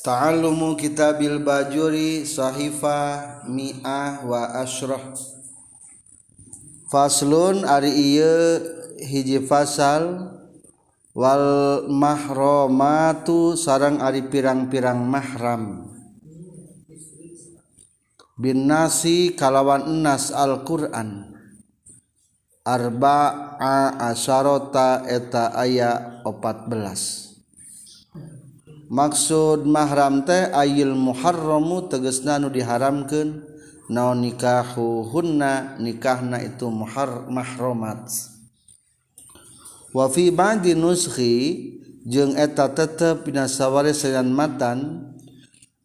Ta'allumu kitabil bajuri sahifa mi'ah wa asyrah Faslun ari iya hiji fasal. Wal mahramatu sarang ari pirang-pirang mahram. Bin nasi kalawan enas Al-Quran. Arba'a asyarota eta ayat 14 maksud mahram teh ayil muharramu tegesna nu diharamkeun. Naon nikahu hunna nikahna itu muhar mahramat wa fi ba'di nuskhi jeung eta tetep dina sawari sayan matan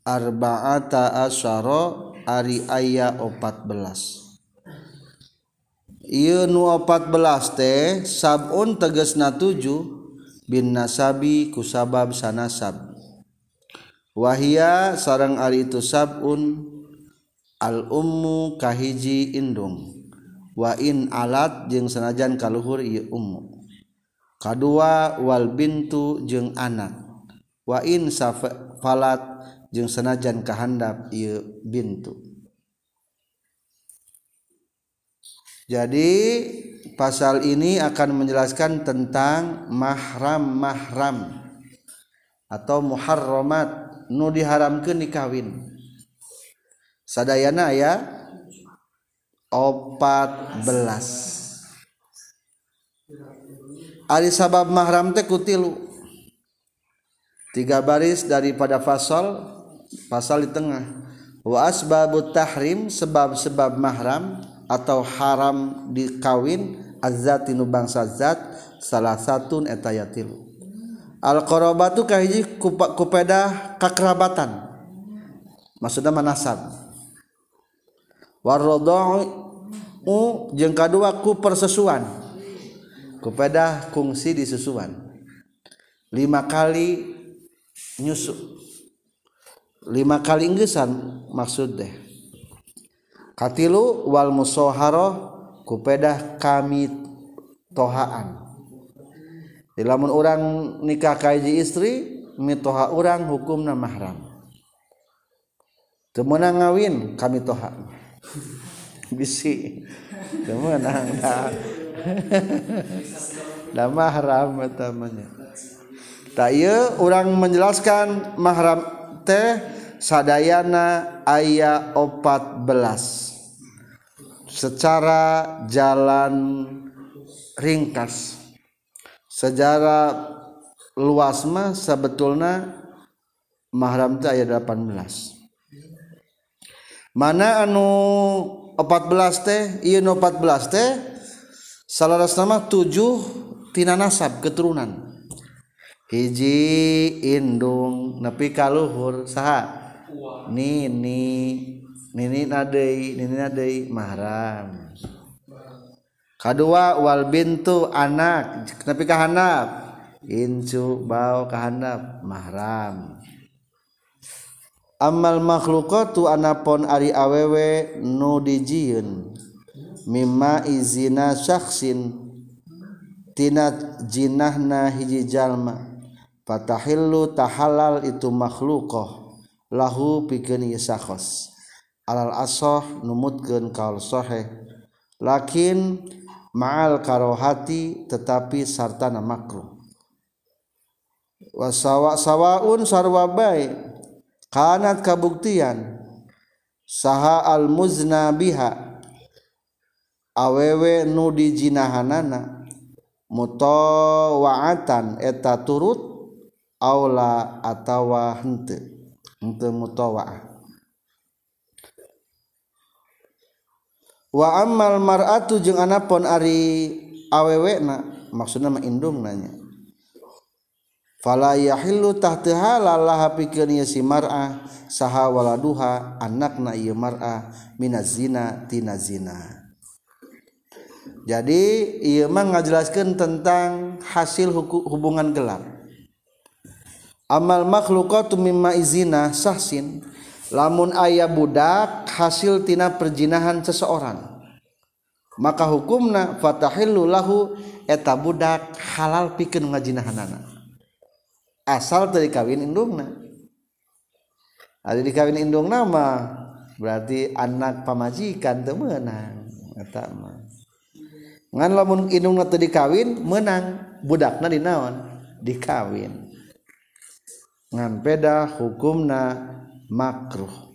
arba'ata asyara ari aya 14 Ieu nu 14 teh sabun tegesna 7 bin nasabi kusabab sanasab. Wahia sarang ari itu sabun al ummu kahiji indung wa in alat jeung sanajan kaluhur ieu ummu. Kadua wal bintu jeung anak. Wa in safalat jeung sanajan kahandap ieu bintu. Jadi pasal ini akan menjelaskan tentang mahram-mahram atau muharramat nu diharamkan dikawin. Sadayana ya opat belas. Ari sabab mahram teh kutilu. Tiga baris daripada fasal pasal di tengah. Wa asbabut tahrim sebab-sebab mahram atau haram dikawin azzatinu bangsa zat salah satun etayatilu yatilu al qarabatu kahiji kupeda kakerabatan? Maksudna manasab. Warradau jeung kadua ku persesuan. Kupeda kungsi disusuan. Lima kali nyusu. Lima kali inggesan maksud deh. Katilu wal musoharo kupeda kami tohaan di lamun orang nikah kaiji istri mitoha orang hukumna mahram. Temenang ngawin kami toha. Bisi. Temenang dah dah mahram tamanya tak orang menjelaskan mahram teh sadayana ayat 14 secara jalan ringkas sejarah luasmah sebetulnya mahram itu ayat 18 mana anu 14 teh? Iya nu 14 teh salah nama 7 tina nasab keturunan. Hiji indung nepi kaluhur saha? Nini nini nadei nini nadei mahram. kedua wal bintu anak. Tapi kahanap incu bau kahanap mahram. Amal makhlukatu anapon ari awewe nu dijieun. Mimma izina syaksin tina jinahna hiji jalma. Fatahillu tahalal itu makhlukoh. Lahu pikeun ieu alal asoh numutkeun kaul sahih lakin ma'al karohati tetapi sartana makruh. Wasawa sawaun sarwa baik. Kanat kabuktian. Saha al muzna biha. Awewe nu dijinahanana. Mutawaatan eta turut. Aula atawa henteu henteu mutawaah wa amal mar'atu jeung anapon ari awewena maksudna mah indung nanya. Fala yahillu tahta halal lah pikeun si mar'ah saha waladuha anakna ieu mar'ah minaz zina tina zina. Jadi ieu mah ngajelaskeun tentang hasil hubungan gelap amal makhluqatu mimma izina sahsin lamun ayah budak hasil tina perjinahan seseorang. Maka hukumna fatahillu lahu eta budak halal pikeun ngajinahanana. Asal dari kawin indungna. Ada dikawin indung nama berarti anak pamajikan teu meunang eta mah. Ngan lamun indungna teu dikawin meunang. Budakna dinaon dikawin. Ngan beda hukumna makruh.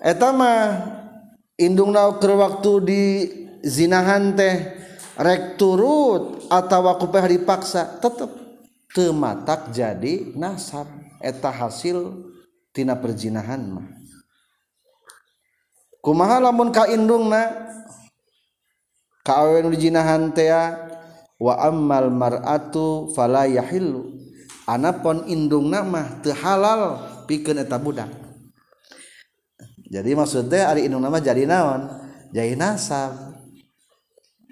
Etama indung nauker waktu di zinahan teh rek turut atau wakupeh dipaksa tetap tematak jadi nasab. Eta hasil tina perjinahan mah. Kumaha lamun ka indungna ka awen dijinahan teh wa ammal mar'atu fala yahillu. anapon indung nama tehalal pikeun eta budak. Jadi maksudnya ari indung nama jadi naon? Jadi nasab.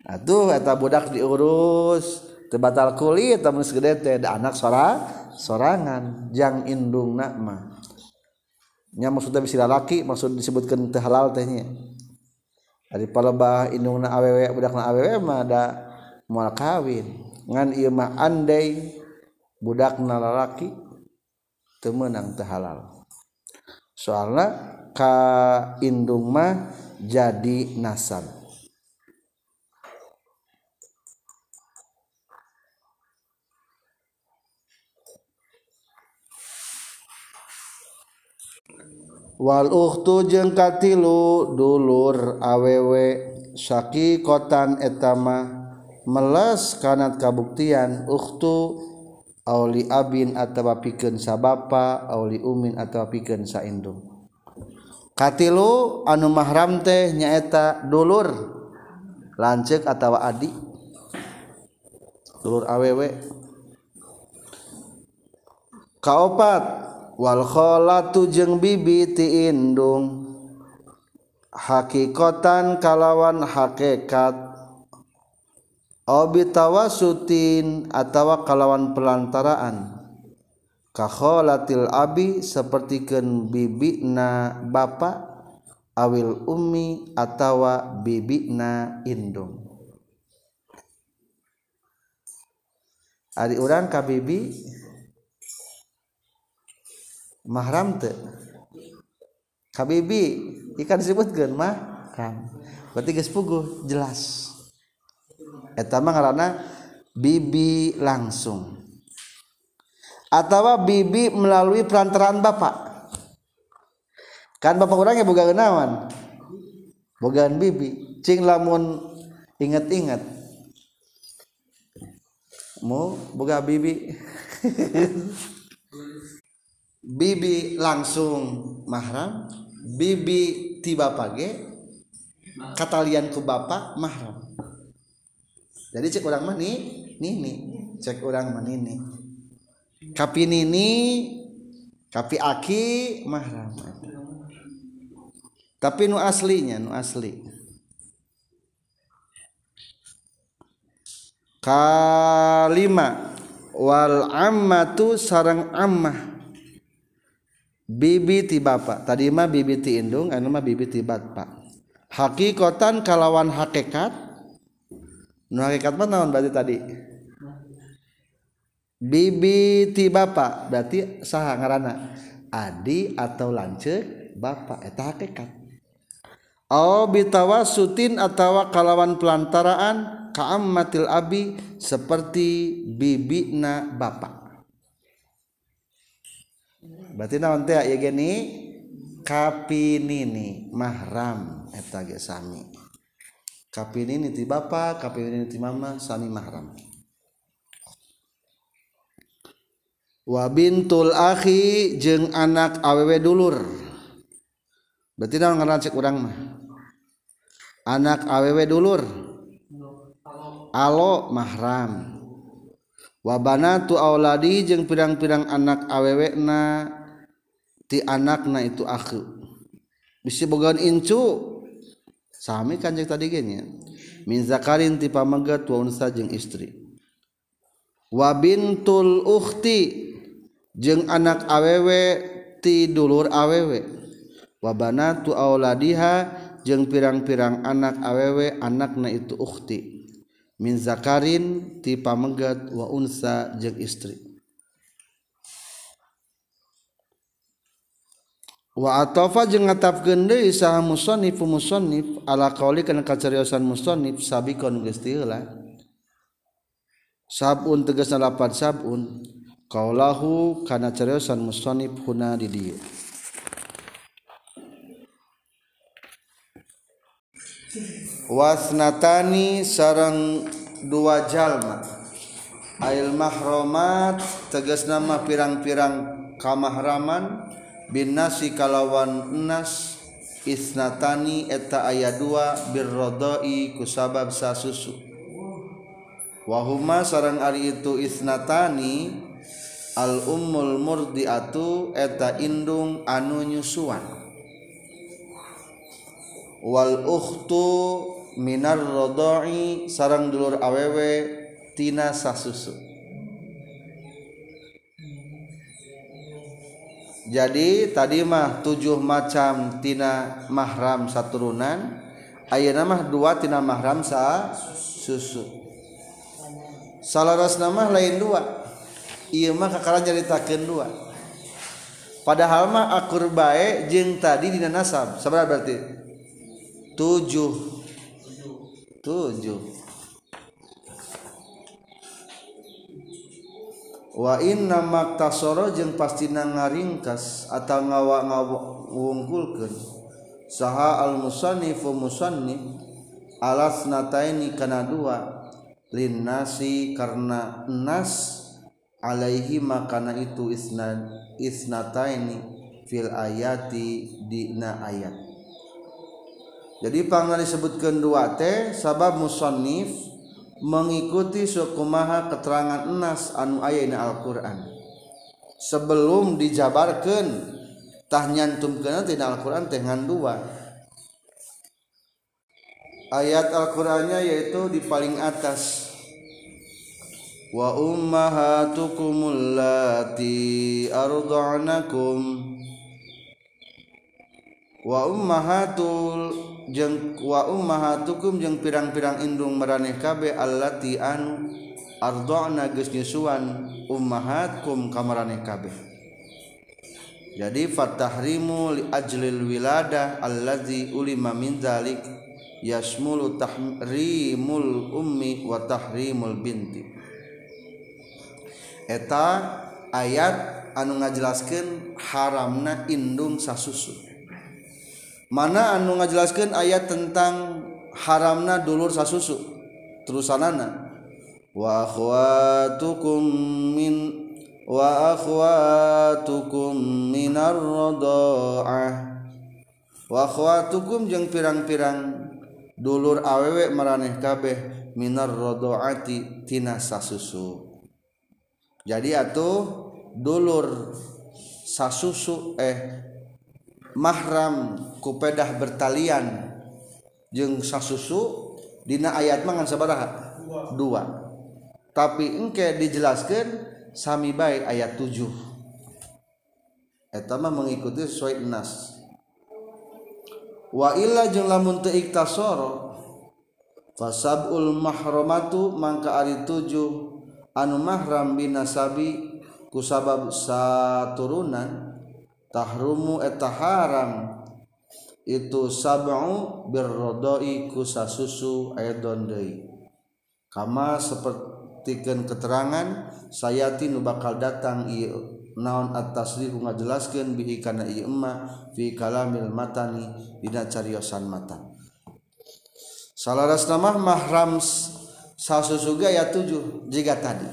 Atuh eta budak diurus tebatal kulit temen segede teh anak sora sorangan. Jang indung nama nya maksudnya bisa laki maksud disebutkan tehalal tehnya dari palebah indung na awewe budak na awewe mah ada moal kawin. Ngan ieu mah andai budak na lalaki teu meunang teh halal. Soalna ka indung mah jadi nasab. Wal uhtu jengkatilu dulur awewe Shaki kotan etama meles kanat kabuktian uhtu Auli Abin atau pikeun sa bapa, auli umin atau pikeun saindung. Katilu anu mahram teh nyaeta dulur lanceuk atau adik. Dulur awewe. Kaopat wal kholatu jeung bibi ti indung. Hakikotan kalawan hakikat obitawasutin atawa kalawan pelantaraan. Kakholatil abi sapertikeun bibina bapak awil ummi atawa bibina indung. Ari urang ka bibi? Mahram teu. Ka bibi ikan disebutkeun mahram. Berarti geus puguh jelas. Eta mah ngaranna bibi langsung. Atau bibi melalui perantaraan bapak. Kan bapak orangnya boga genawan bogaan bibi. Cing lamun inget-inget. Mau boga bibi. Bibi langsung mahram Bibi tiba pagi katalianku Bapak mahram jadi cek orang mana nini cek orang mana ini kapi nini kapi aki mahram tapi nu aslinya nu asli. Kalima. Wal ammatu sarang ammah. Bibi ti bapak tadi mah bibi ti indung anu mah bibi ti bapak hakikotan kalawan hakikat nu hakikat mah naon berarti tadi? Bibi ti bapak berarti saha ngaranna? Adi atau lancek bapak eta hakikat. Au bitawasutin atawa kalawan pelantaraan kaammatil abi seperti bibina bapak berarti naon teh ya gini? Kapinini mahram eta ge sami kapilin niti bapa kapilin niti mama sami mahram. Wa bintul akhi jeung anak awewe dulur. Berarti naon ngaran cek urang mah. Anak awewe dulur. Alo mahram. Wa banatu auladi jeung pirang-pirang anak awewe na ti anak na itu akhi. Bisa bogaan incu sami kanjek tadi gini min zakarin ti wa unsa jeung istri. Wa bintul ukhti jeung anak awewe ti dulur awewe wa banatu auladiha jeung pirang-pirang anak awewe anakna itu ukhti. Min zakarin ti pamagat wa unsa jeung istri. Watofa ngatap gende sah musonif musonif ala kauli kana kacariyosan musonif sabikon geus sabun tegas lapan sabun kaulahu kana cariyosan musonif huna di dieu. Wasnatani sarang dua jalma. Ail mahromat tegas nama pirang-pirang kamahraman binnasi kalawan enas isnatani eta aya dua birrodoi kusabab sasusu. Wahuma sarang ari itu isnatani al ummul murdiatu eta indung anu nyusuan. Wal ukhtu minar rodoi sarang dulur awewe tina sasusu. jadi tadi mah tujuh macam tina mahram saturunan ayeuna mah dua tina mahram sa susu. Salaras nama lain dua. Iya mah kakara nyaritakeun dua. Padahal mah akur bae jeung tadi dina nasab. Sabar berarti. Tujuh. Tujuh. wa inna maktasoro jeung pastina ngaringkas atau ngawa-ngawungkulkeun saha al musannifu musannif alas nataini kana dua lin nasi karena nas alaihi makana itu isna isnataini fil ayati dina ayat. Jadi pangna disebutkan dua teh sabab musannif mengikuti sukumaha keterangan enas anu ayana Alquran. Sebelum dijabarkan tahnyantum kena tina Alquran teh ngan dua ayat Alqurannya yaitu di paling atas. Wa ummahatukum allati arda'nakum wa ummahatul jeung wa ummahatukum jeung pirang-pirang indung maraneh kabeh allati anu arda'na geus nyusuan ummahatkum kamaraneh kabeh. Jadi fatahrimu li ajlil wilada allazi ulima min dzalik yasmulu tahrimul ummi wa tahrimul binti. Eta ayat anu ngajelaskeun haramna indung sasusu mana anu ngajelaskan ayat tentang haramna dulur sasusu terusanana. Wa akhwatukum min wa akhwatukum minar radha'ah wa akhwatukum jeung pirang-pirang dulur awewe maraneh kabeh minar radha'ati tina sasusu. Jadi atuh dulur sasusu eh mahram kupedah bertalian jeung sasusu dina ayat mangan sabaraha? Dua, dua. tapi engke dijelaskan sami baik ayat 7 eta mah mengikuti sesuai nas. Wa illa jeung lamun teu iktasara fasabul mahramatu mangka ari 7 anu mahram binasabi ku sabab saturunan tahrumu eta haram. Itu sab'u birrodoi kusa susu aidon deui kama sapertikeun keterangan sayati nu bakal datang ieu naon atas tasrih ngajelaskeun bihi kana ieu emma fi kalamil matani dina cariosan matan. Salaras nama mahram sasusuga ya tujuh jika tadi.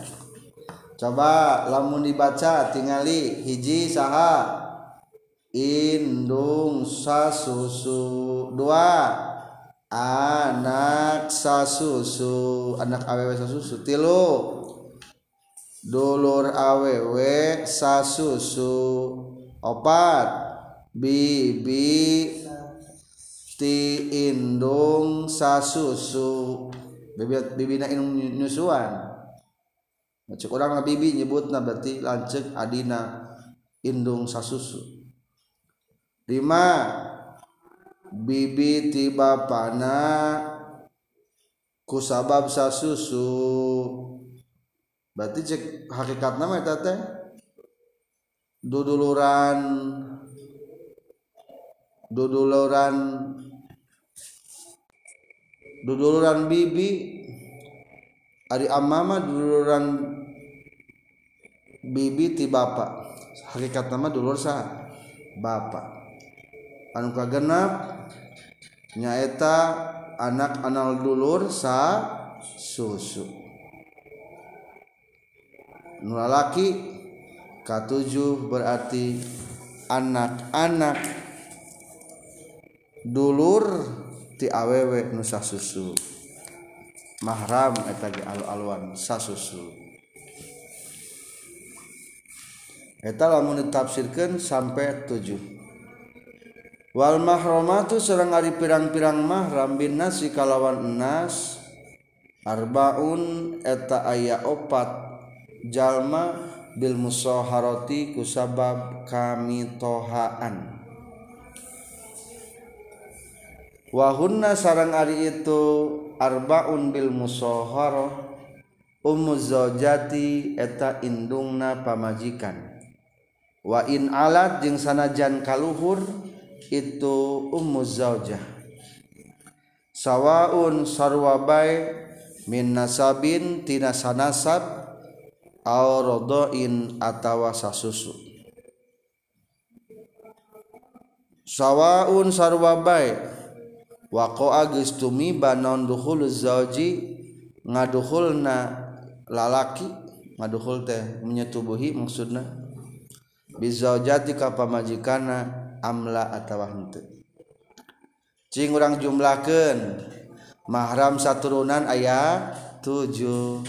Coba lamun dibaca tingali hiji saha. indung sasusu. Dua. Anak sasusu. Anak awewe sasusu. Tilu. Dulur awewe sasusu. Opat. Bibi. Ti indung sasusu. Bibi bibina indung nyusuan. Cek orang bibi nyebutna berarti lancek adina indung sasusu. lima. Bibi tiba pana. Kusabab sa susu. Berarti cek hakikat nama eta teh? Duduluran. Duduluran. Duduluran bibi. Ari amama duduluran bibi ti bapak hakikat nama dulur sa bapak anu kagenep nyaeta anak anal dulur sa susu. Nulalaki katujuh berarti anak-anak dulur ti awewe nusa susu. Mahram eta ge alu-aluan sa susu. Eta lamun ditafsirkeun sampai tujuh. Wal mahramatu sareng ari pirang-pirang mahram bin nasi kalawan nas arbaun eta aya opat. Jalma bil musaharati kusabab kami tohaan wahunna sarang ari itu arbaun bil musaharah ummu zaujati eta indungna pamajikan. Wa in alat jeung sanajan kaluhur itu ummu zaujah sawaun sarwa bae min nasabin tina sanasab aw rodoin atawa sasusu. Sawaun sarwa bae waqa'a geus tumiba non dukhul zauji ngadukhulna lalaki ngadukhul teh menyetubuhi maksudna. Bizaujati ka pamajikana amla atawa henteu cing urang jumlahkeun mahram saturunan aya 7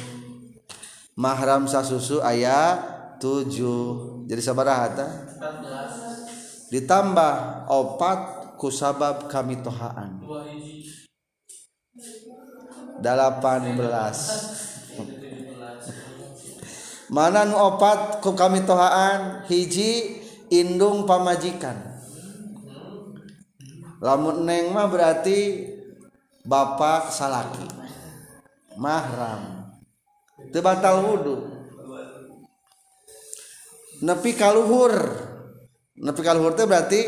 mahram sasusu aya 7 jadi sabaraha ta? Ditambah opat ku sabab kami tohaan. 18 mana nu opat ku kami tohaan? Hiji indung pamajikan lamun neng mah berarti bapak salaki. Mahram. Teu batal wudu. Nepi kaluhur nepi kaluhur teh berarti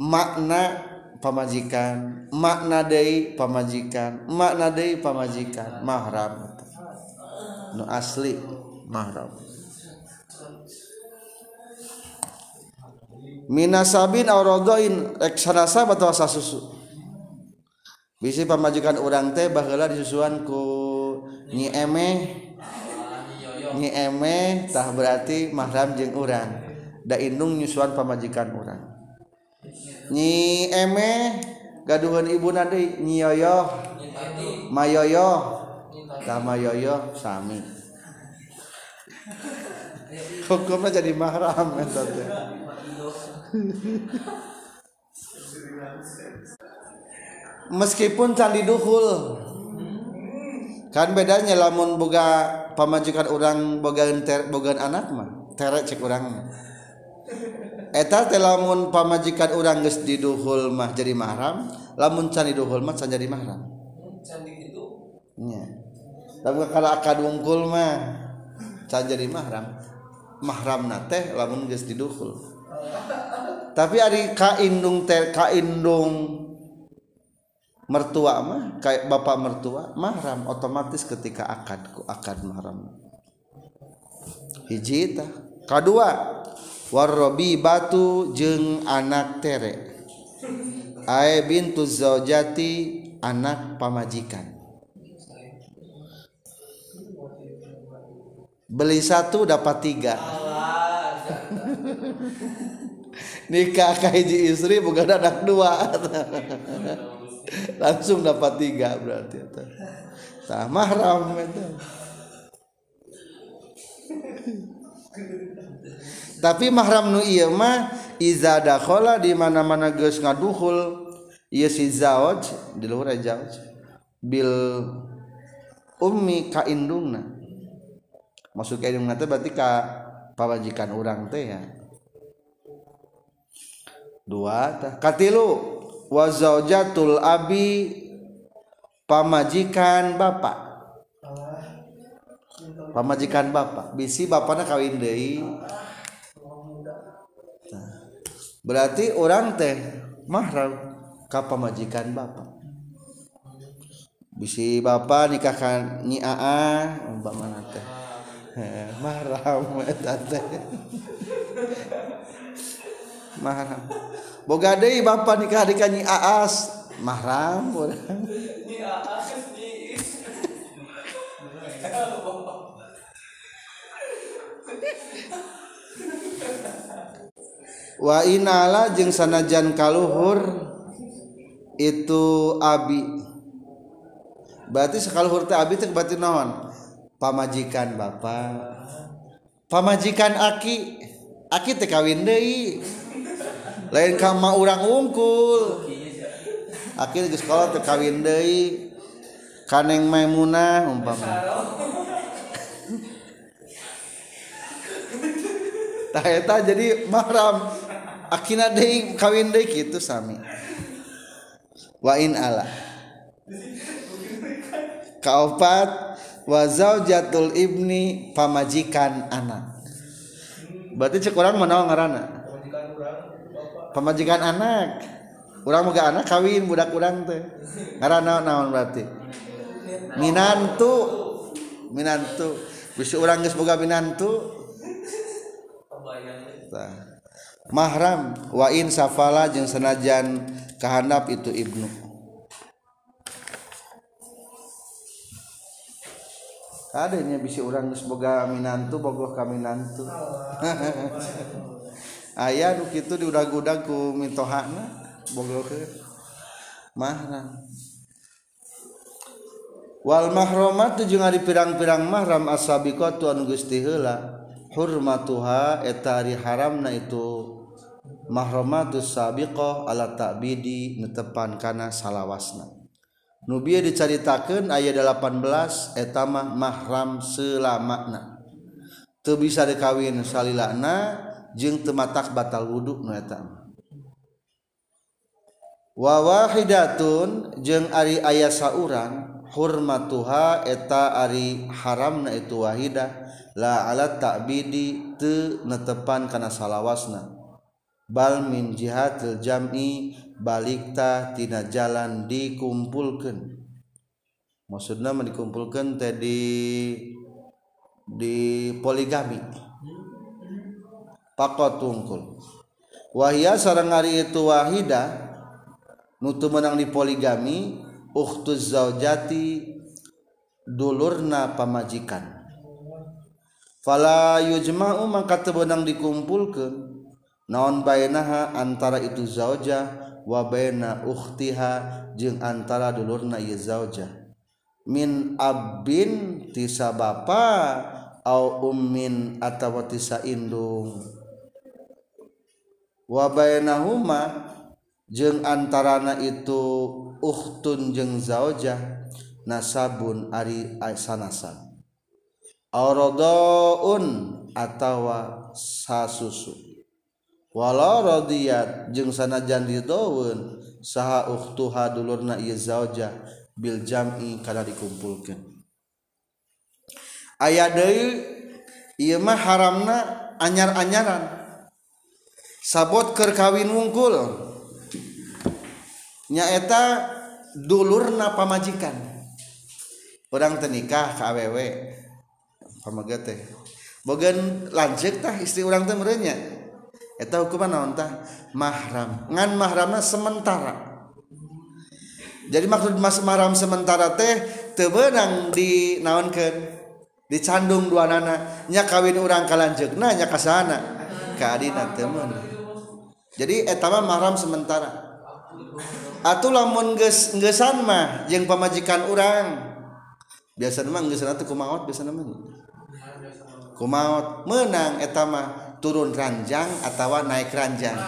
makna pamajikan makna deui pamajikan makna deui pamajikan. Mahram. Nu asli mahram. Minasabin aurodoin eksanasa atau asa susu. Bisi pamajikan orang teh baheula disusuan ku nyi eme. Nyi eme tah berarti mahram jeung urang. Da indung nyusuan pamajikan urang. Nyi eme gaduhan ibu nanti nyi yoyo. Mayoyo sama yoyo sami. Hukumnya jadi mahram eta teh. meskipun candi duhul kan bedanya lamun boga pamajukan orang boga ter, boga anak mah terek cek orang eta teh lamun pamajikan orang geus di duhul mah jadi mahram lamun candi duhul mah can jadi mahram. Candi itu nya. Tapi kalau akad wungkul mah can jadi mahram. Mahram teh lamun geus di duhul. Oh. Tapi ari kaindung teh kaindung mertua mah kayak bapak mertua mahram otomatis ketika akad ku akad mahram hiji tah. Kadua warrobi batu jeng anak tere. Ae bintu zaujati anak pamajikan. Beli satu dapat tiga nikah ka hiji istri bukan anak dua. Langsung dapat tiga berarti itu tah mahram itu. Tapi mahram nu iya mah iza dakhala di mana-mana geus ngaduhul ieu si zauj di luar zauj bil ummi ka indungna. Masuk indungna teh berarti ka pawajikan orang teh ya. Dua. Katilu. Wa zaujatul abi. Pamajikan bapak. Pamajikan bapak. Bisi bapaknya kawin deui. Berarti orang teh mahram kapal majikan bapak. Bisi bapak nikahkan nyi aa mana teh. Mahram teh mahram. Boga deui bapak nikah di nyi aas. Mahram wa inala jeung sanajan kaluhur itu abi. Berarti sekaluhur teh abi teh berarti naon? Pamajikan bapak. Pamajikan aki. Aki teh kawin deui lain kama urang ungkul. Aki geus sekolah teh kawin deui. Kaneng maimunah umpama. Tah eta jadi mahram. Akina deui kawin deui kitu sami. Wa in ala. Kaopat wa zaujatul ibni pamajikan anak. Berarti cek urang manaon ngaranna pemajikan anak. Orang moga anak kawin budak urang teh. Ngaran naon naon berarti? Minantu. Minantu. Bisa orang geus boga minantu. Nah. mahram. Wa in safala jeung senajan kahandap itu ibnu. Adanya bisa orang geus boga minantu bogoh ka minantu. ayaah du itu diudah-gudangku mintohana bogo ke mahram Wal mahramat tuju nga pirang-pirang mahram asabiqatu tuan Gusti heula. Hurmatuha eta ari haramna itu. Mahromatus sabiqah ala ta'bidi netepan kana salawasna. Nubia diceritakan ayat 18 etama mahram selamakna Teu bisa dikawin salilakna jeung tematak batal wudhu nu eta wa wahidatun jeung ari aya saurang hurmatuha eta ari haramna itu wahida la ala ta'bidi teu netepan kana salawasna. Bal min jihatil jam'i balikta tina jalan dikumpulkeun. Maksudna dikumpulkan tadi di poligami. Pakot tungkul. Wahia sarang hari itu wahida nutu menang di poligami uhtuz zaujati dulurna pamajikan. Fala yujma'u maka tebenang dikumpulkan naon bainaha antara itu zauja wa baina ukhtiha jeung antara dulurna ieu zauja. Min abin tisa bapa au ummin atawa tisa indung wabainahuma jeung antarana itu uhtun jeung zaujah nasabun ari sanasa aurodoun atawa sasusu. Walau rodiyat jeung sanajan ridoun saha uhtuha dulurna ieu zaujah bil jam'i kana dikumpulkeun. Aya deui ieu mah haramna anyar-anyaran. sabot keur kawin wungkul. Nyaeta dulurna pamajikan. Orang tenikah KWW pamaga teh. Bogan lanjut tah istri orang teh merenya eta hukuman naon tah? Mahram. Ngan mahramna sementara. Jadi maksud mas mahram sementara teh tebenang di naonkeun? Dicandung dua nana nya kawin urang kalanjeukna nya ka sana ka adina temen jadi eta mah mahram sementara. Atuh lamun geussan mah jeung pamajikan urang. Biasa mah geussan teh kumaot biasa mah kumaot. Menang eta mah turun ranjang atau naik ranjang.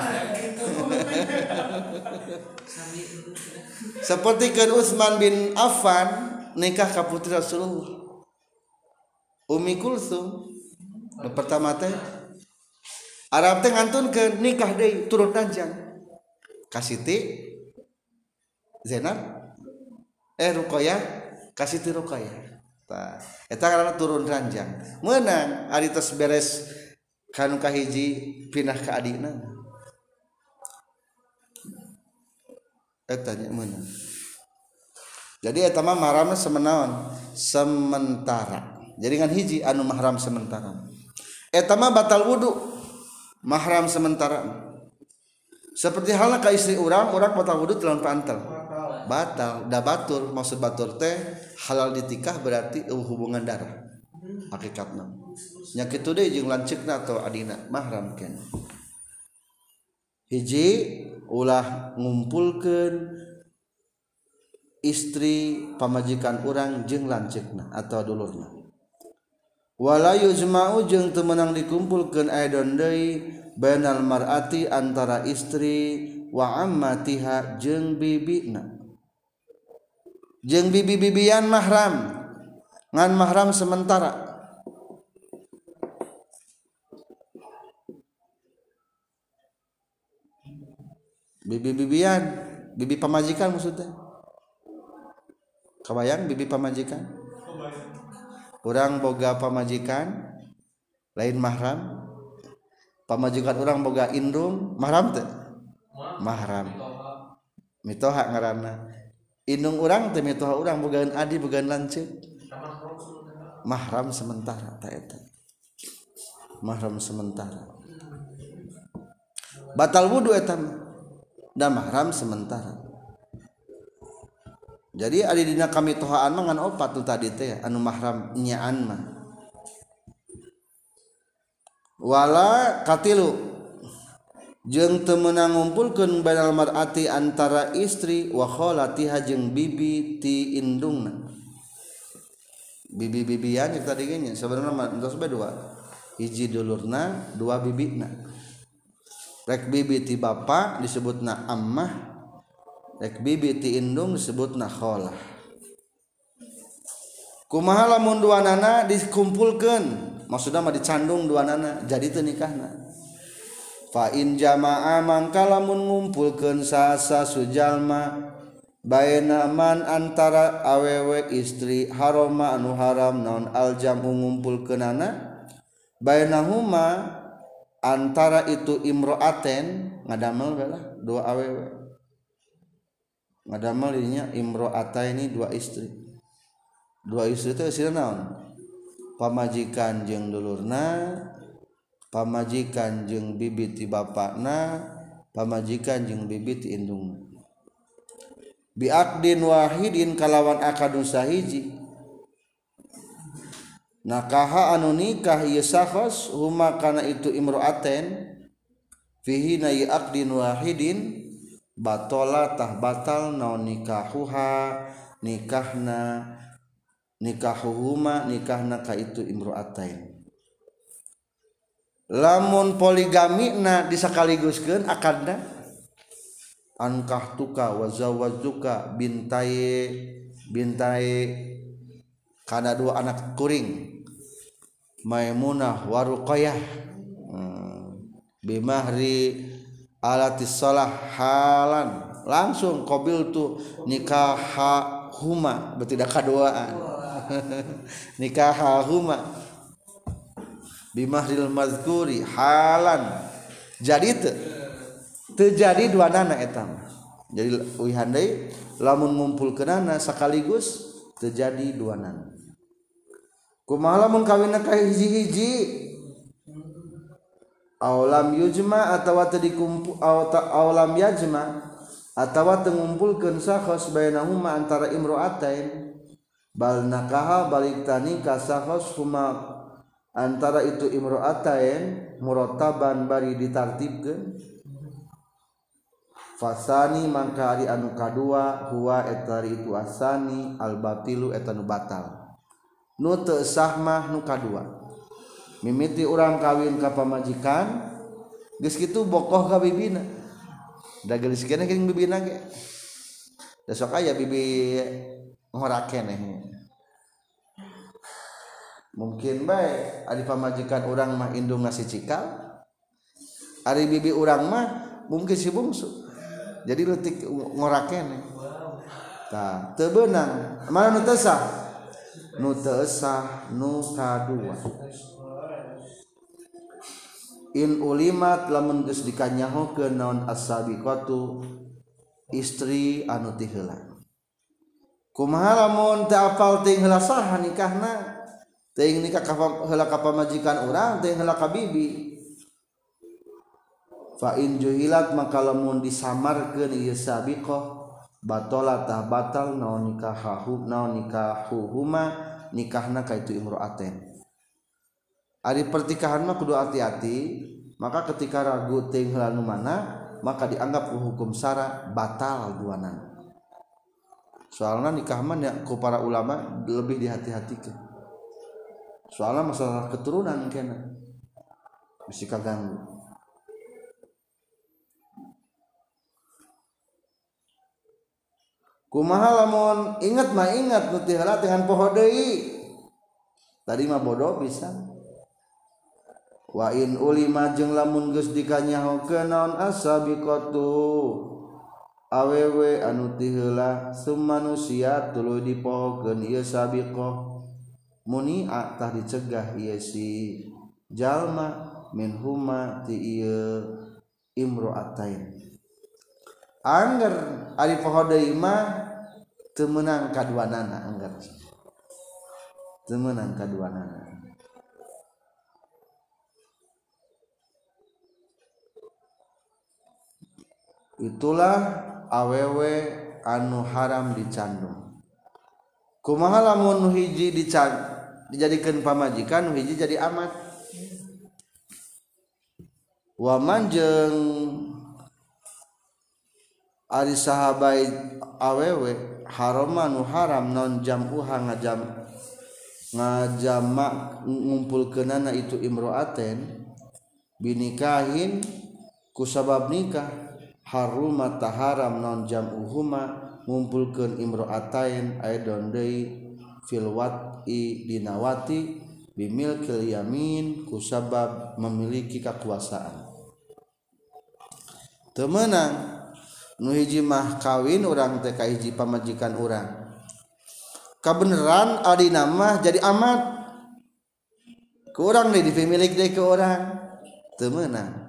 Seperti kan Utsman bin Affan nikah ka putri Rasulullah. Umi Kulsum pertama teh Arab teh ngantun ke nikah deui turun ranjang. Ka Siti Zainab eh Ruqayyah ka Siti Ruqayyah. Tah, eta karena turun ranjang. Meunang ari tos beres kanu kahiji pindah ka adina. Eta nya meunang. Jadi eta mah mahramna semenaon? Sementara. Jadi kan hiji anu mahram sementara. Eta mah batal wudu mahram sementara. Seperti halnya ke istri orang orang batal wudhu telan pantal batal da batur. Maksud batur teh halal ditikah berarti hubungan darah. Hakikatna. Nya kitu deui jeung lancikna atau adina. Mahram ken. Hiji ulah ngumpulkeun istri pamajikan orang jeung lancikna atau dulurna. Wala yujma'u jeung teu meunang dikumpulkeun aidon deui bainal mar'ati antara istri wa ammatiha jeung bibina. Jeung bibi-bibian mahram ngan mahram sementara. Bibi-bibian bibi pamajikan maksudnya. Kabayang bibi pamajikan orang boga pamajikan lain mahram. Pamajikan orang boga indung mahram teh? Mahram. Mitoha ngaranna. Indung orang teh mitoha orang bogaan adi bogaan lanceuk mahram sementara tak eta. Mahram sementara. Batal wudu eta dan mahram sementara. jadi adidina kami tohaan mangan opat tuh tadi teh anu mahram nyaan mah. Wala katilu. Jeng temenang ngumpulkan banal marati antara istri wa kholatiha jeung bibi ti indungna. Bibi-bibian yang tadi gini sebenarnya terus dua. Hiji dulurna dua bibina. Rek bibi ti bapak disebutna ammah Ek bibi ti indung disebutna nakholah. Kumaha lamun dua nana dikumpulkan. Maksudnya mah dicandung dua nana. Jadi itu nikahna. Fa in jama'a mangka lamun ngumpulkan sasa sujalma. Bainaman antara awewe istri haroma anu haram non aljamu ngumpulkeunana. Bainahuma antara itu imro'aten ngadamel bela dua awewe ngadamel ininya imroata ini dua istri. Dua istri itu sih naon? Pamajikan jeng dulurna pamajikan jeng bibit di bapakna pamajikan jeng bibit indung biakdin wahidin kalawan akadun sahiji. Nakaha anu nikah ieu sakhos huma kana itu imroaten fihi na aqdin wahidin batalatah batal naon nikahuha nikahna nikahuhuma nikahna ka itu imru'atain lamun poligami na disakaliguskeun akadna ankah tuka wa zawajuka bintai bintai kana dua anak kuring maimunah waruqayah hmm. bimahri alatislah halan. Langsung kobil tuh nikah huma. Bertidak kaduaan nikah huma. Bimahril mazkuri halan. Jadi te terjadi dua nana etam jadi wihandai lamun ngumpul ke nana sekaligus terjadi dua nana. Kumaha lamun kawin hiji-hiji? Aulam yujma atawa teu dikumpul aulam yajma atawa teu ngumpulkeun sahos bainahuma antara imro'atain bal nakaha balik tani kasahos huma antara itu imro'atain murattaban bari ditartibkeun. Fasani mangka ari anu kadua huwa etari itu asani al batilu eta batal. Nu teu sah nu kadua. mimiti orang kawin ka pamajikan geus kitu bokoh ka bibina. Da geus keneh bibina ge. Da sok aya bibi ngora keneh mungkin baik ari pamajikan orang mah indung ngasih cikal ari bibi orang mah mungkin si bungsu. Jadi letik ngora keneh tah teu beunang. Mana nu teu sah? Nu teu sah nu kadua in ulimat lamun geus dikanyahokeun naon as-sabiqatu istri anu ti heula. Kumaha lamun teu apal teuing heula saha nikahna teuing nikah ka heula ka pamajikan urang teuing heula ka bibi. Fa in juhilat maka lamun disamarkeun ieu sabiqah batola tah batal naon nikahahu naon nikahuhuma nikahna ka itu imro'aten Ari pertikahan mah kudu hati-hati. Maka ketika ragu ting heula mana maka dianggap hukum sara batal duanan. Soalnya nikah man ya ku para ulama lebih dihati-hatikan. Soalnya masalah keturunan kena. Bisa kaganggu. Kumaha lamun ingat mah ingat nu dengan poho deui. Tadi mah bodoh bisa wain ulima jeung lamun geus dikanyahokeun naon asabiqatu awewe anu ti heula sumanusia tuluy dipohokeun ieu sabiqah muni tah dicegah ieu si jalma min huma ti ieu imroatain. Angger ari poho deui mah teu meunang kaduanana angger. Teu meunang kaduanana itulah awewe anu haram dicandung kumaha lamun hiji dican dijadikan pamajikan hiji jadi amat. Waman jeng ari sahabai awewe haram nu haram non jam uha ngajam ngajamak ngumpul kenana itu imroaten binikahin kusabab nikah. haruma taharam non jam uhuma ngumpulkeun imro'atain aidon deui fil wat'i dinawati bimilkil yamin kusabab memiliki kekuasaan. Temenang nu hiji mah kawin orang teh ka hiji pamajikan urang. Kabeneran adi nama jadi amat. Ke orang deh dipemilik deh ke orang temenang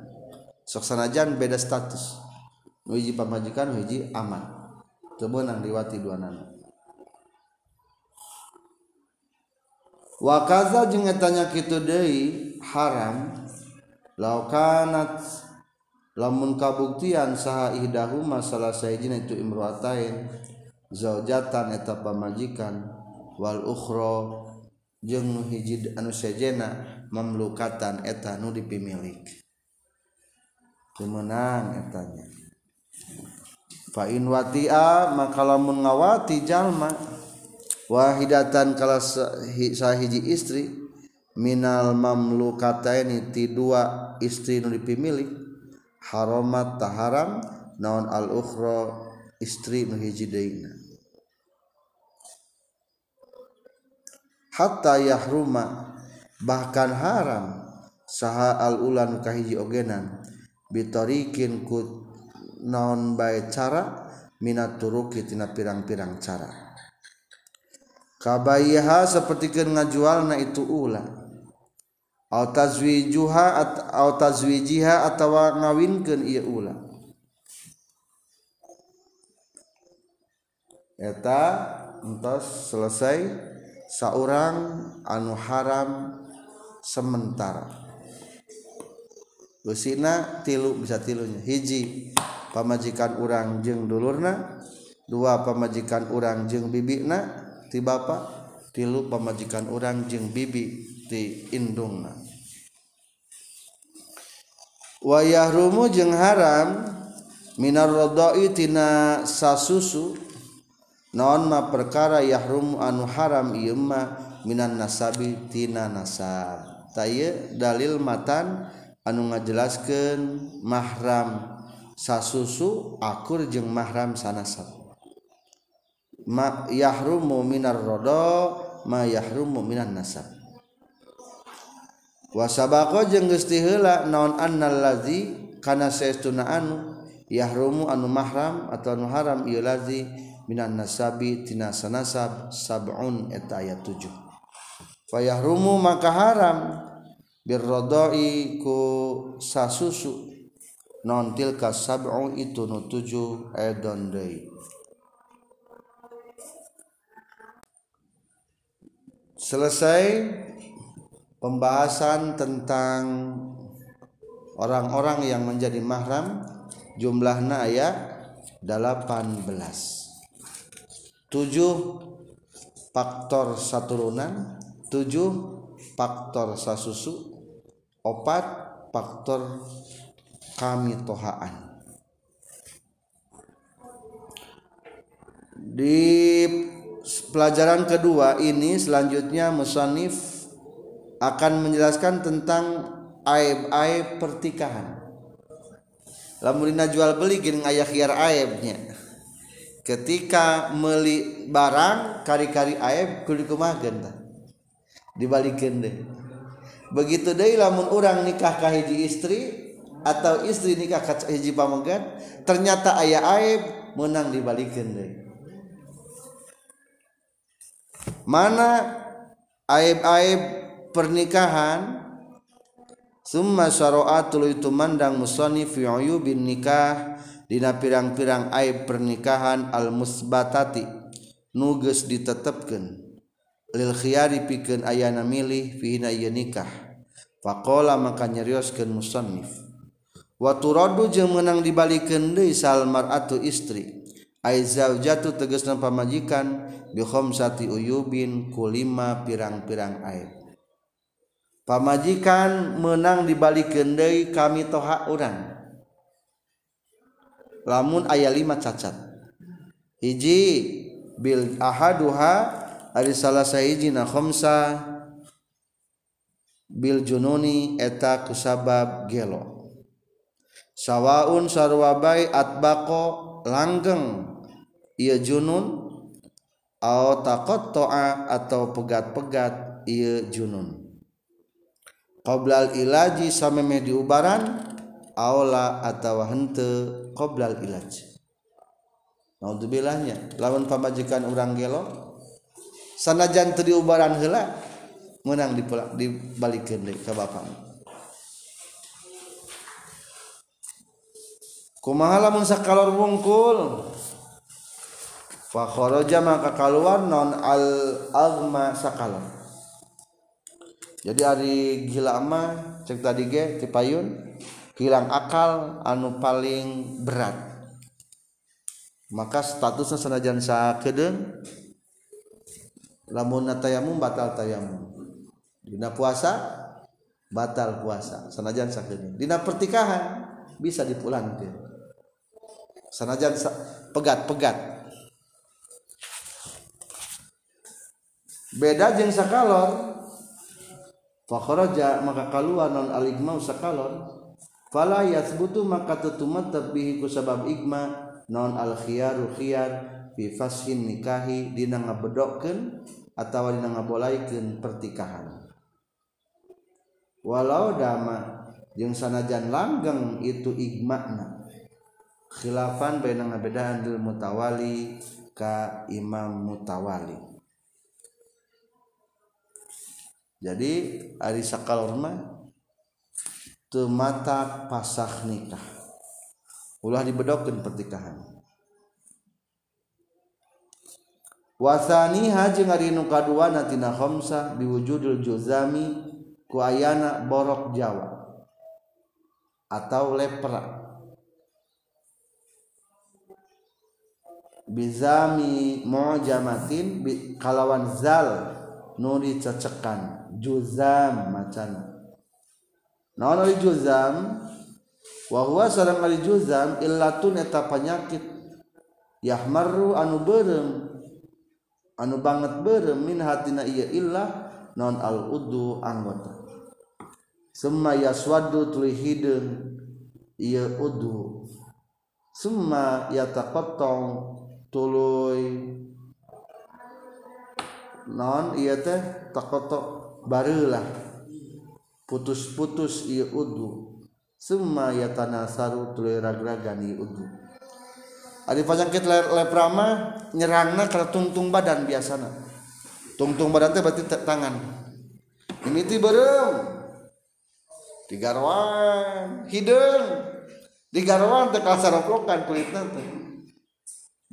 sok sanajan beda status. Hiji pamajikan hiji aman. Tebenang liwati dua nana. Wakaza jeung etanya kitu deui haram. Laukanat lamun kabuktian saha ihdahuma salah sahijina itu imroatain. Zaujatan eta pamajikan. Wal ukhra jeung hiji anu sejena mamlukatan eta nu dipimilik. Kemenang etanya Fa'in watia maka lamun ngawati jalma wahidatan kala sahiji istri minal mamlukataini ti dua istri nu dipimilik haramat taharam naon al ukhra istri nu hiji deina. Hatta yahruma bahkan haram saha al ulan kahiji ogenan bitarikin ku naon baik cara? Minat turuki tina pirang-pirang cara. Kabayiha seperti ngajual na itu ulah. Au tazwijuha au tazwijiha atawa ngawinkeun ieu ulah. Eta entos selesai saurang anu haram sementara. Gusina tilu bisa tilunya. Hiji. pamajikan urang jeung dulurna. Dua pamajikan urang jeung bibina ti Bapak tilu pamajikan urang jeung bibi ti indungna. Wayah rumu jeung haram minar rodoi tina sasusu. Naon ma perkara yahrum anu haram ieu mah minan nasabi tina nasab. Taya dalil matan anu ngajelaskeun mahram. sasusu akur jeung mahram sanasab ma yahrumu minar rodo ma yahrumu minan nasab. Wasabako jeung gusti heula naon annal ladzi kana saestuna anu yahrumu anu mahram atau anu haram ieu ladzi minan nasabi tina sanasab sab'un eta ayat 7 fayahrumu maka haram birrodoi ku sasusu. Nontil kas itu nuju selesai pembahasan tentang orang-orang yang menjadi mahram jumlahnya ayat 18 7 faktor saturunan 7 faktor sasusu opat faktor kami tohaan di pelajaran kedua ini selanjutnya musannif akan menjelaskan tentang aib-aib pertikahan. Lamun jual beli gini ayah khiar aibnya. Ketika meli barang kari-kari aib kudu kumageun dibalikin deh. Begitu deh lamun orang nikah ka hiji istri atau istri nikah ka hiji pamegan ternyata ayah aib menang dibalikin deh. Mana aib-aib pernikahan? Summa syara'atul itu mandang musannif bin nikah. Dina pirang-pirang aib pernikahan al musbatati nuges ditetepkeun. Lil khiyari pikeun ayana milih fihina ieu nikah. Faqala maka nyarioskeun musannif Watu rodu jeung menang dibalikin deui salmar atu istri. Aizau jatuh tegesna pamajikan bihomsati uyubin kulima pirang-pirang aib. Pamajikan menang dibalikin deui kami toha urang. Lamun aya lima cacat. Hiji bil ahaduha ari salah sahijina khomsa bil jununi eta kusabab gelo. sawwaun sarwabai atbaqo langgeng. Ia junun atau takot toa atau pegat-pegat ia junun. Qoblal ilaji sameme diubaran aula atau hente qoblal ilaj. Naudzubillahnya lawan pamajikan urang gelo sanajan teu diubaran heula menang dibalik deui ka bapak kumaha lamun sakalor wungkul? Fakhoroja maka keluar non al agma sakalor. Jadi hari gila mah cek tadi ge tipayun hilang akal anu paling berat. Maka statusnya senajan sakedeung lamun tayamum batal tayamum. Dina puasa batal puasa senajan sakedeung. Dina pertikahan bisa dipulangkeun senajan pegat-pegat. Beda jeung sakalor. Fakharaja maka kaluar non al igma sakalon fala yathbutu maka tutumat bihi ku sabab igma. Non al khiyaru khiyar fi fashin nikahi dina ngabedokkeun atawa dina ngabolaikeun pertikahan. Walau dama jeung sanajan langgeng itu igmana khilafan baina ngabedaan dil mutawali ka imam mutawali. Jadi ari sakalor mah pasah nikah. Ulah dibedokkeun pertikahan wasani haji ngari nu kadua natina khamsah biwujudul juzami ku ayana borok jawa atau lepra bizami mu'jamatin kalawan zal nuri cecekan juzam macana. Naon ari juzam wa huwa sareng ari juzam illatun eta penyakit. Yahmaru anu beureum anu banget beureum min hatina ieu illah non al udu anggota. Summa yaswadu tuluy hideung ieu udu summa yataqattau tuluy non ieu teh? Taqattau barulah putus-putus iya udu. Semua ya tanah saru tuluy ragragan ieu udu. Ari panyakit leprama nyerangna karena tungtung badan biasana. Tungtung badan teh berarti tangan. Ini ti beureum tiga ruang. Hideung di garwan teh kasaroplokan kulitna teh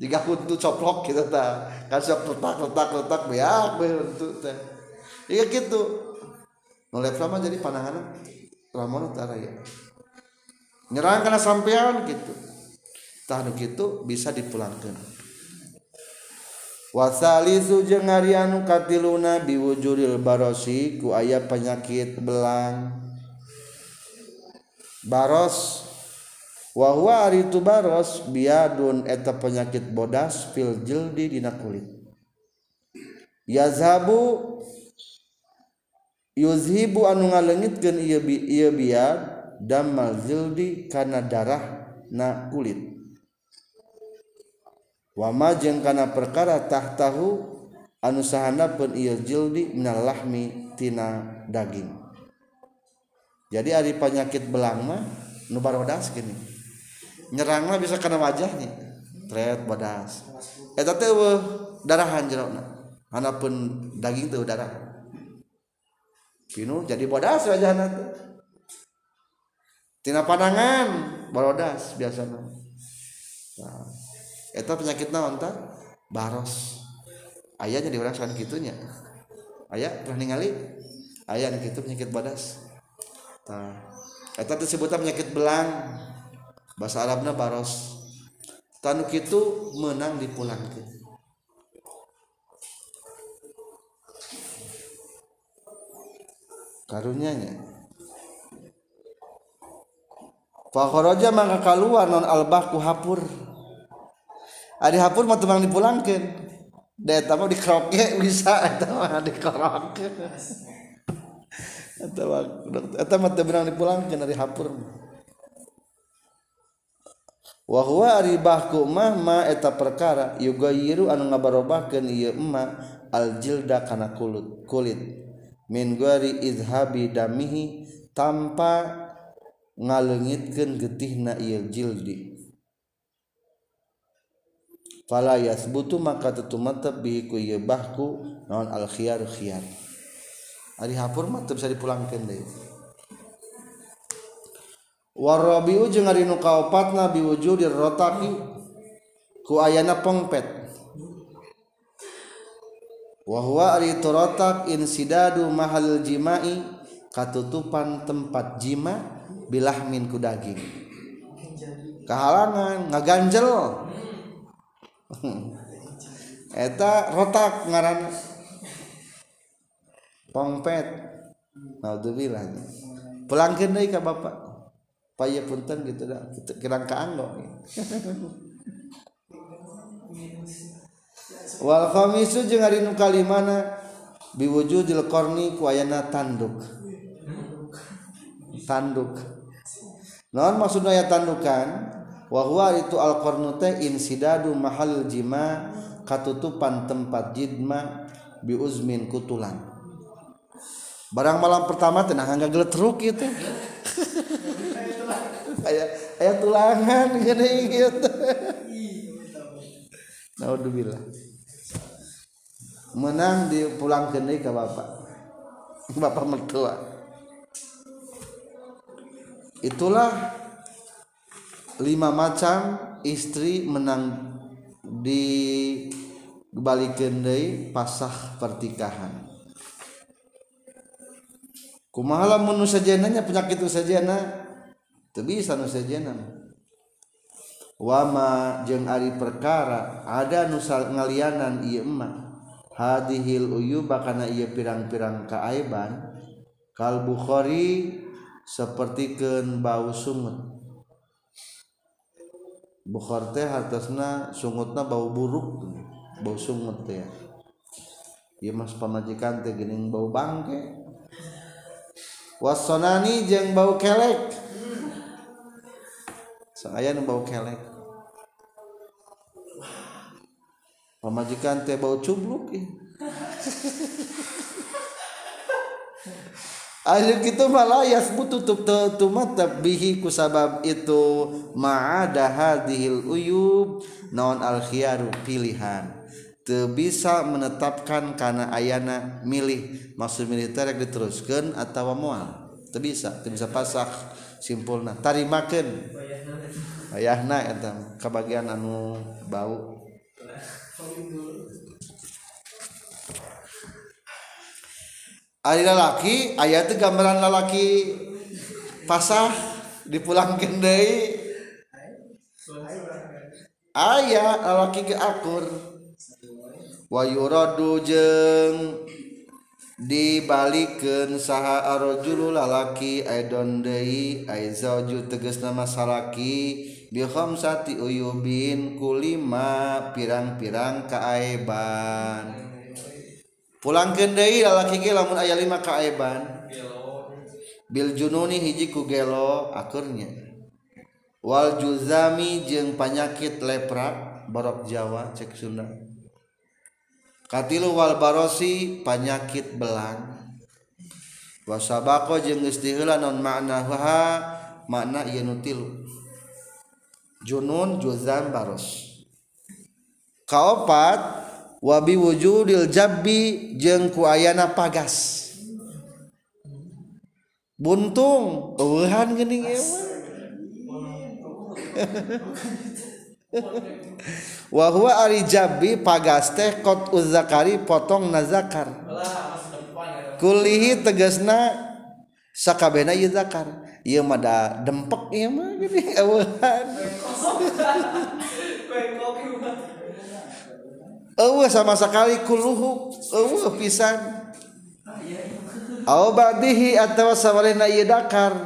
jika kudu coplok gitu ta. Kasep letak letak letak beak huntu teh jika gitu. Nolep sama jadi pandangan lamun taraya nyerang karena sampean gitu. Tahan gitu bisa dipulangkan. Wasalisu jeung arianu katiluna biwujudil barosi ku aya penyakit belang. Baros wahwa ari itu baros biadun eta penyakit bodas fil jildi dina kulit. Yazhabu yuzhibu anu ngalengitkeun ieu bi ieu biad damal jildi kana darah na kulit. Wama jeung kana perkara tahtahu anu sahanapeun ieu jildi minal lahmi tina daging. Jadi ari penyakit belang mah nu barodas gini nyeranglah bisa kena wajah nih. Tret bodas eta teh darahan jerona anapun daging tuh darah pinu jadi bodas wajahna teh. Tina pandangan barodas biasa nah, eta penyakit naon tah baros ayah jadi orang kitunya ayah pernah ningali? Ayah gitu penyakit bodas nah, eta disebutnya penyakit belang. Bahasa Arabnya baros. Tanuk itu menang dipulangkan. Karunyanya. Fakharaja maka keluar non albah ku hapur. Adi hapur mah temang dipulangkan. Da eta mah dikroke bisa eta mah dikroke eta mah dipulangkeun dari hapur wahwa ribahku mahma eta perkara yuga yiru anu ngabarobahkeun ieu emma aljilda kana kulit kulit. Min gari izhabi damihi tanpa ngalengitkeun getihna ieu jildi. Fala yasbutu maka tetumatep bi ku ieu bahku naon al khiyar khiyar ari hapur mah bisa dipulangkeun deui warobiu jeung ari nu kaopatna biwujudir rotaki ku ayana pengpet. Wahwa ari rotak insidadu mahal jimai katutupan tempat jima bilah min ku daging. Kehalangan ngaganjel. Eta rotak ngaran pongpet naudzubillah pulangkeun deui ka bapak. Paya punten gitu dah. Kirang ka anggo. Wal khamisu jeung ari nu kalimana? Biwujudil qarni ku ayana tanduk. Tanduk. Naon maksudna ya tandukan? Wa huwa itu al qarnu teh insidadu mahal jima katutupan tempat jidma bi uzmin kutulan. Barang malam pertama tenang nggak gelet truk gitu kayak kayak tulangan gini gitu. Naudzubillah menang di pulang ke ke bapak. Bapak mertua. Itulah lima macam istri menang di balik deui pasah pertikahan. Kumaha lamun nu penyakit nu sajena teu bisa wama jeung Ari perkara ada nusal ngalianan ieu emma hadihil uyuba kana ieu pirang-pirang kaaiban kal Bukhari sapertikeun bau sungut. Bukhari teh hartosna sungutna bau buruk. Bau sungut teh. Ieu mas pamajikan teh geuning bau bangke. Wasonani jeung bau kelek. Saya nu bau kelek. Pemajikan teh bau cubluk Akhir gitu malah yasbutu tumatab bihi kusabab itu. Ma'ada hadhil uyub non al khiyaru pilihan. Bisa menetapkan karena ayana milih. Maksud militer yang diteruskan atau mual bisa bisa pasak simpulna. Tarimakeun. Ayahna eta kabagian anu bau. Ari lalaki aya teh gambaran lalaki pasah dipulangkeun deui. Aya lalaki ge akur. Wa yuradu jeung dibalikkan saha arrojulu lalaki aidondei aizauju tegas nama salaki bihamsati uyubin kulima pirang-pirang kaaiban. Pulang Deui lalaki ge lamun aya lima kaaiban. Bil jununi hiji ku gelo akurnya wal juzami jeung panyakit lepra borok Jawa cek Sunda. katilu wal barosi panyakit belang. Wasabako jeung geus diheula naon maknaha makna ieu nu tilu. Junun juzan baros. Kaopat wabi wujudil jabbi jeung ku ayana pagas. Buntung eueuhan geuning ieu wahwa ari jabi pagas teh kot uzakari potong nazakar kulihi tegasna sakabena ieu zakar. Ieu mah da dempek ieu mah gini eueuhan. Eueuh sama sekali kuluhu eueuh pisan. Aw badihi atawa sawarena ieu dakar.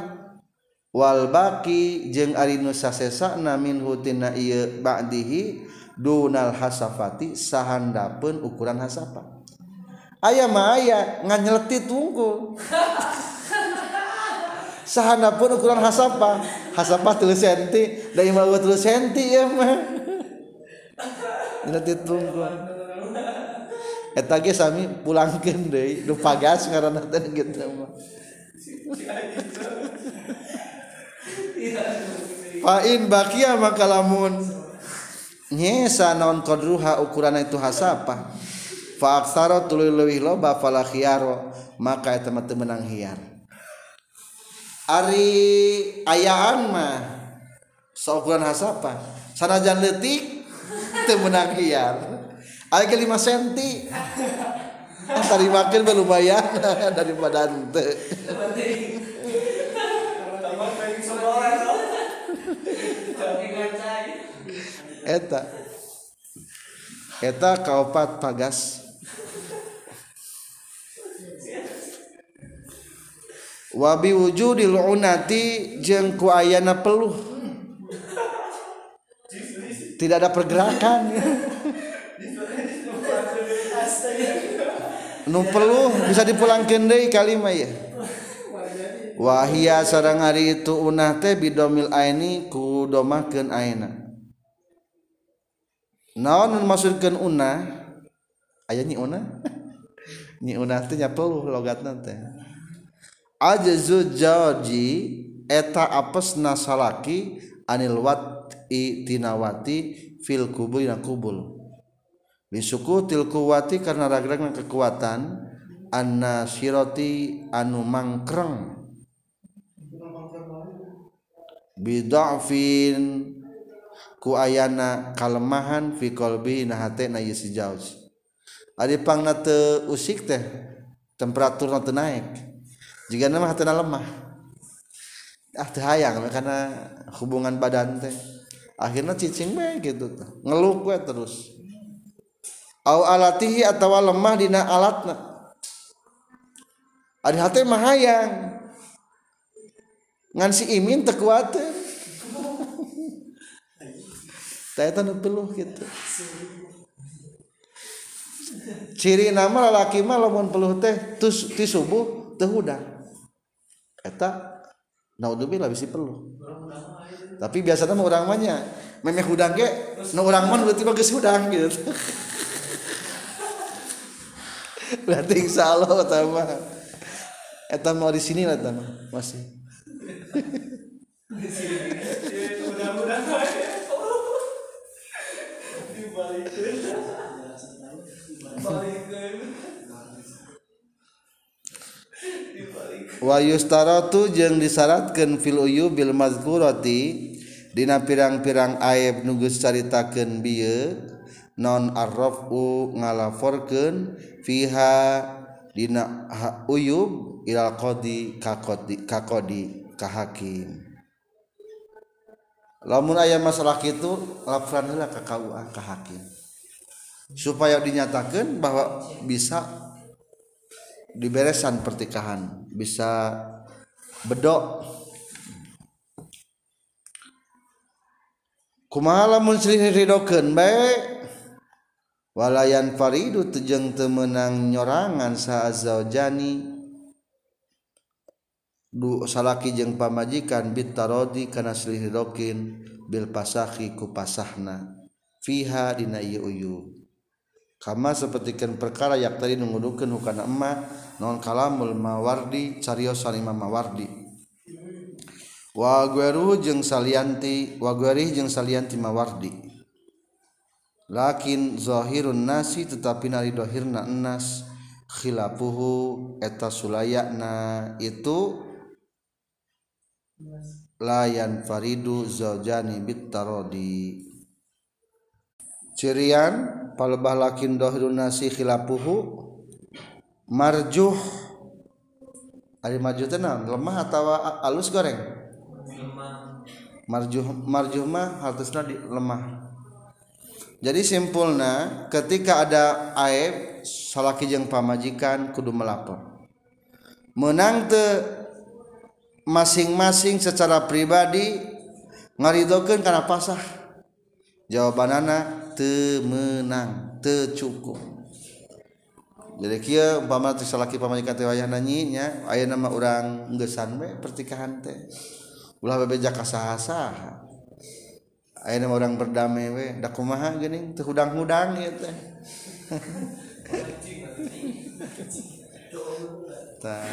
Wal baqi jeung ari nu sasesana minhu tina ieu ba'dihi dunal hasafati sahandapun ukuran hasapat ayah mah ayah ngan nyeleti tungkul. Sahana pun ukuran hasapa. Hasapa tulis senti dari mau tulis senti ya mah. Nyeleti tungkul. Eta ge sami pulangkeun deui nu pagas ngaranna teh gitu mah. Fa'in bakia maka lamun nyesa non kodruha ukuran itu hasapa. Fa aksara tuluy leuwih loba fala khiyaro maka eta mah menang hiar ari ayaan mah saukuran hasapa. Sanajan leutik teu menang hiar aya ke 5 cm tadi makin lumayan daripada henteu eta. Eta kaopat pagas. Wabi wujudil unati jeung ku ayana peluh. Tidak ada pergerakan. Nu peluh bisa dipulangkeun deui kalimah ya wahia sarang hari itu unah teh bidomil aini ku domakeun ayeuna. Naon maksudkeun una? Aya nyi una? Nyi una teh nya peluh logatna teh. Ajzu jawji eta apesna salaki anil wati tinawati fil kubul na kubul bisuku til kuwati karena ragragna kekuatan anna siroti anu mangkreng bidafin ku ayana kalemahan fi qalbi na hatena ye si jauj ari pangna teu usik teh temperaturna teu naek. Jiga mah hatena lemah ah teu hayang karena hubungan badan teh. Akhirnya cicing bae gitu teh ngeluh gue terus. Au alatihi atawa lemah dina alatna. Ari hate mah hayang. Ngan si imin teu kuatir teh. Nu peluh gitu ciri nama laki mah lamun peluh teh tus ti subuh teu hudang. Eta naudzubillah bisi peluh. Tapi biasanya mah urang mah nya memeh hudang ge nu urang mah berarti bagus hudang gitu. Berarti insyaallah eta mah eta mau di sini lah mudah-mudahan dibalikin jeung disyaratkan fil uyu bil mazkurati dina pirang-pirang aib nugus caritakeun bieu non arrafu ngalaforkeun fiha dina uyub ilal qadi ka qadi. kahakim lamun aya masalah itu laporan heula ka KUA ka hakim supaya dinyatakan bahwa bisa diberesan pertikahan bisa bedok kumaha lamun sri ridokeun bae? Walayan faridu tejeng temenang nyorangan saazzaujani du salaki jeung pamajikan bitarodi kana slihidokin bil pasahi ku pasahna. Fiha dina ieu uyub kama sapertikeun perkara yak tadi nu ngudukeun hukana emma non kalamul mawardi carios salima mawardi. Wa gweru jeung salianti wa gweri jeung salianti mawardi. Lakin zahirun nasi tetapi nari dohirna enas khilafuhu eta sulayakna itu layan faridu zaujani bitarodi cirian palebah lakin dohirun nasi khilapuhu marjuh. Ari marjuh tenang lemah atau alus goreng? Marjuh marjuh mah harusnya di lemah. Jadi simpulnya ketika ada aib salaki jeung pamajikan kudu melapor. Menang te masing-masing secara pribadi ngaridokeun kana pasah? Jawabanana teu meunang teu cukup jadi kia umpama teh salaki pamajikan teh wayah nanyi nya aya nama urang geusan we pertikahan teh. Ulah bebeja kasaha-saha. Aya nama urang berdamai we da kumaha geuning? Teu hudang-hudang ieu teh. Tah.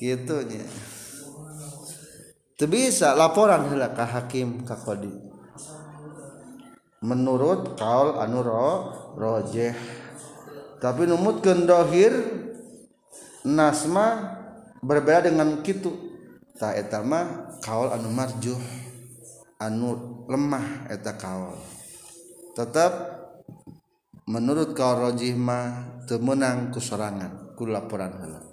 gitunya bisa laporan hela ka hakim ka kodi menurut kaul anu ro rojeh. Tapi numut gendohir nasma berbeda dengan kitu. Ta eta mah kaul anu marjuh anu lemah eta kaul. Tetap menurut kaul rojih mah temenang kusorangan ku laporan hela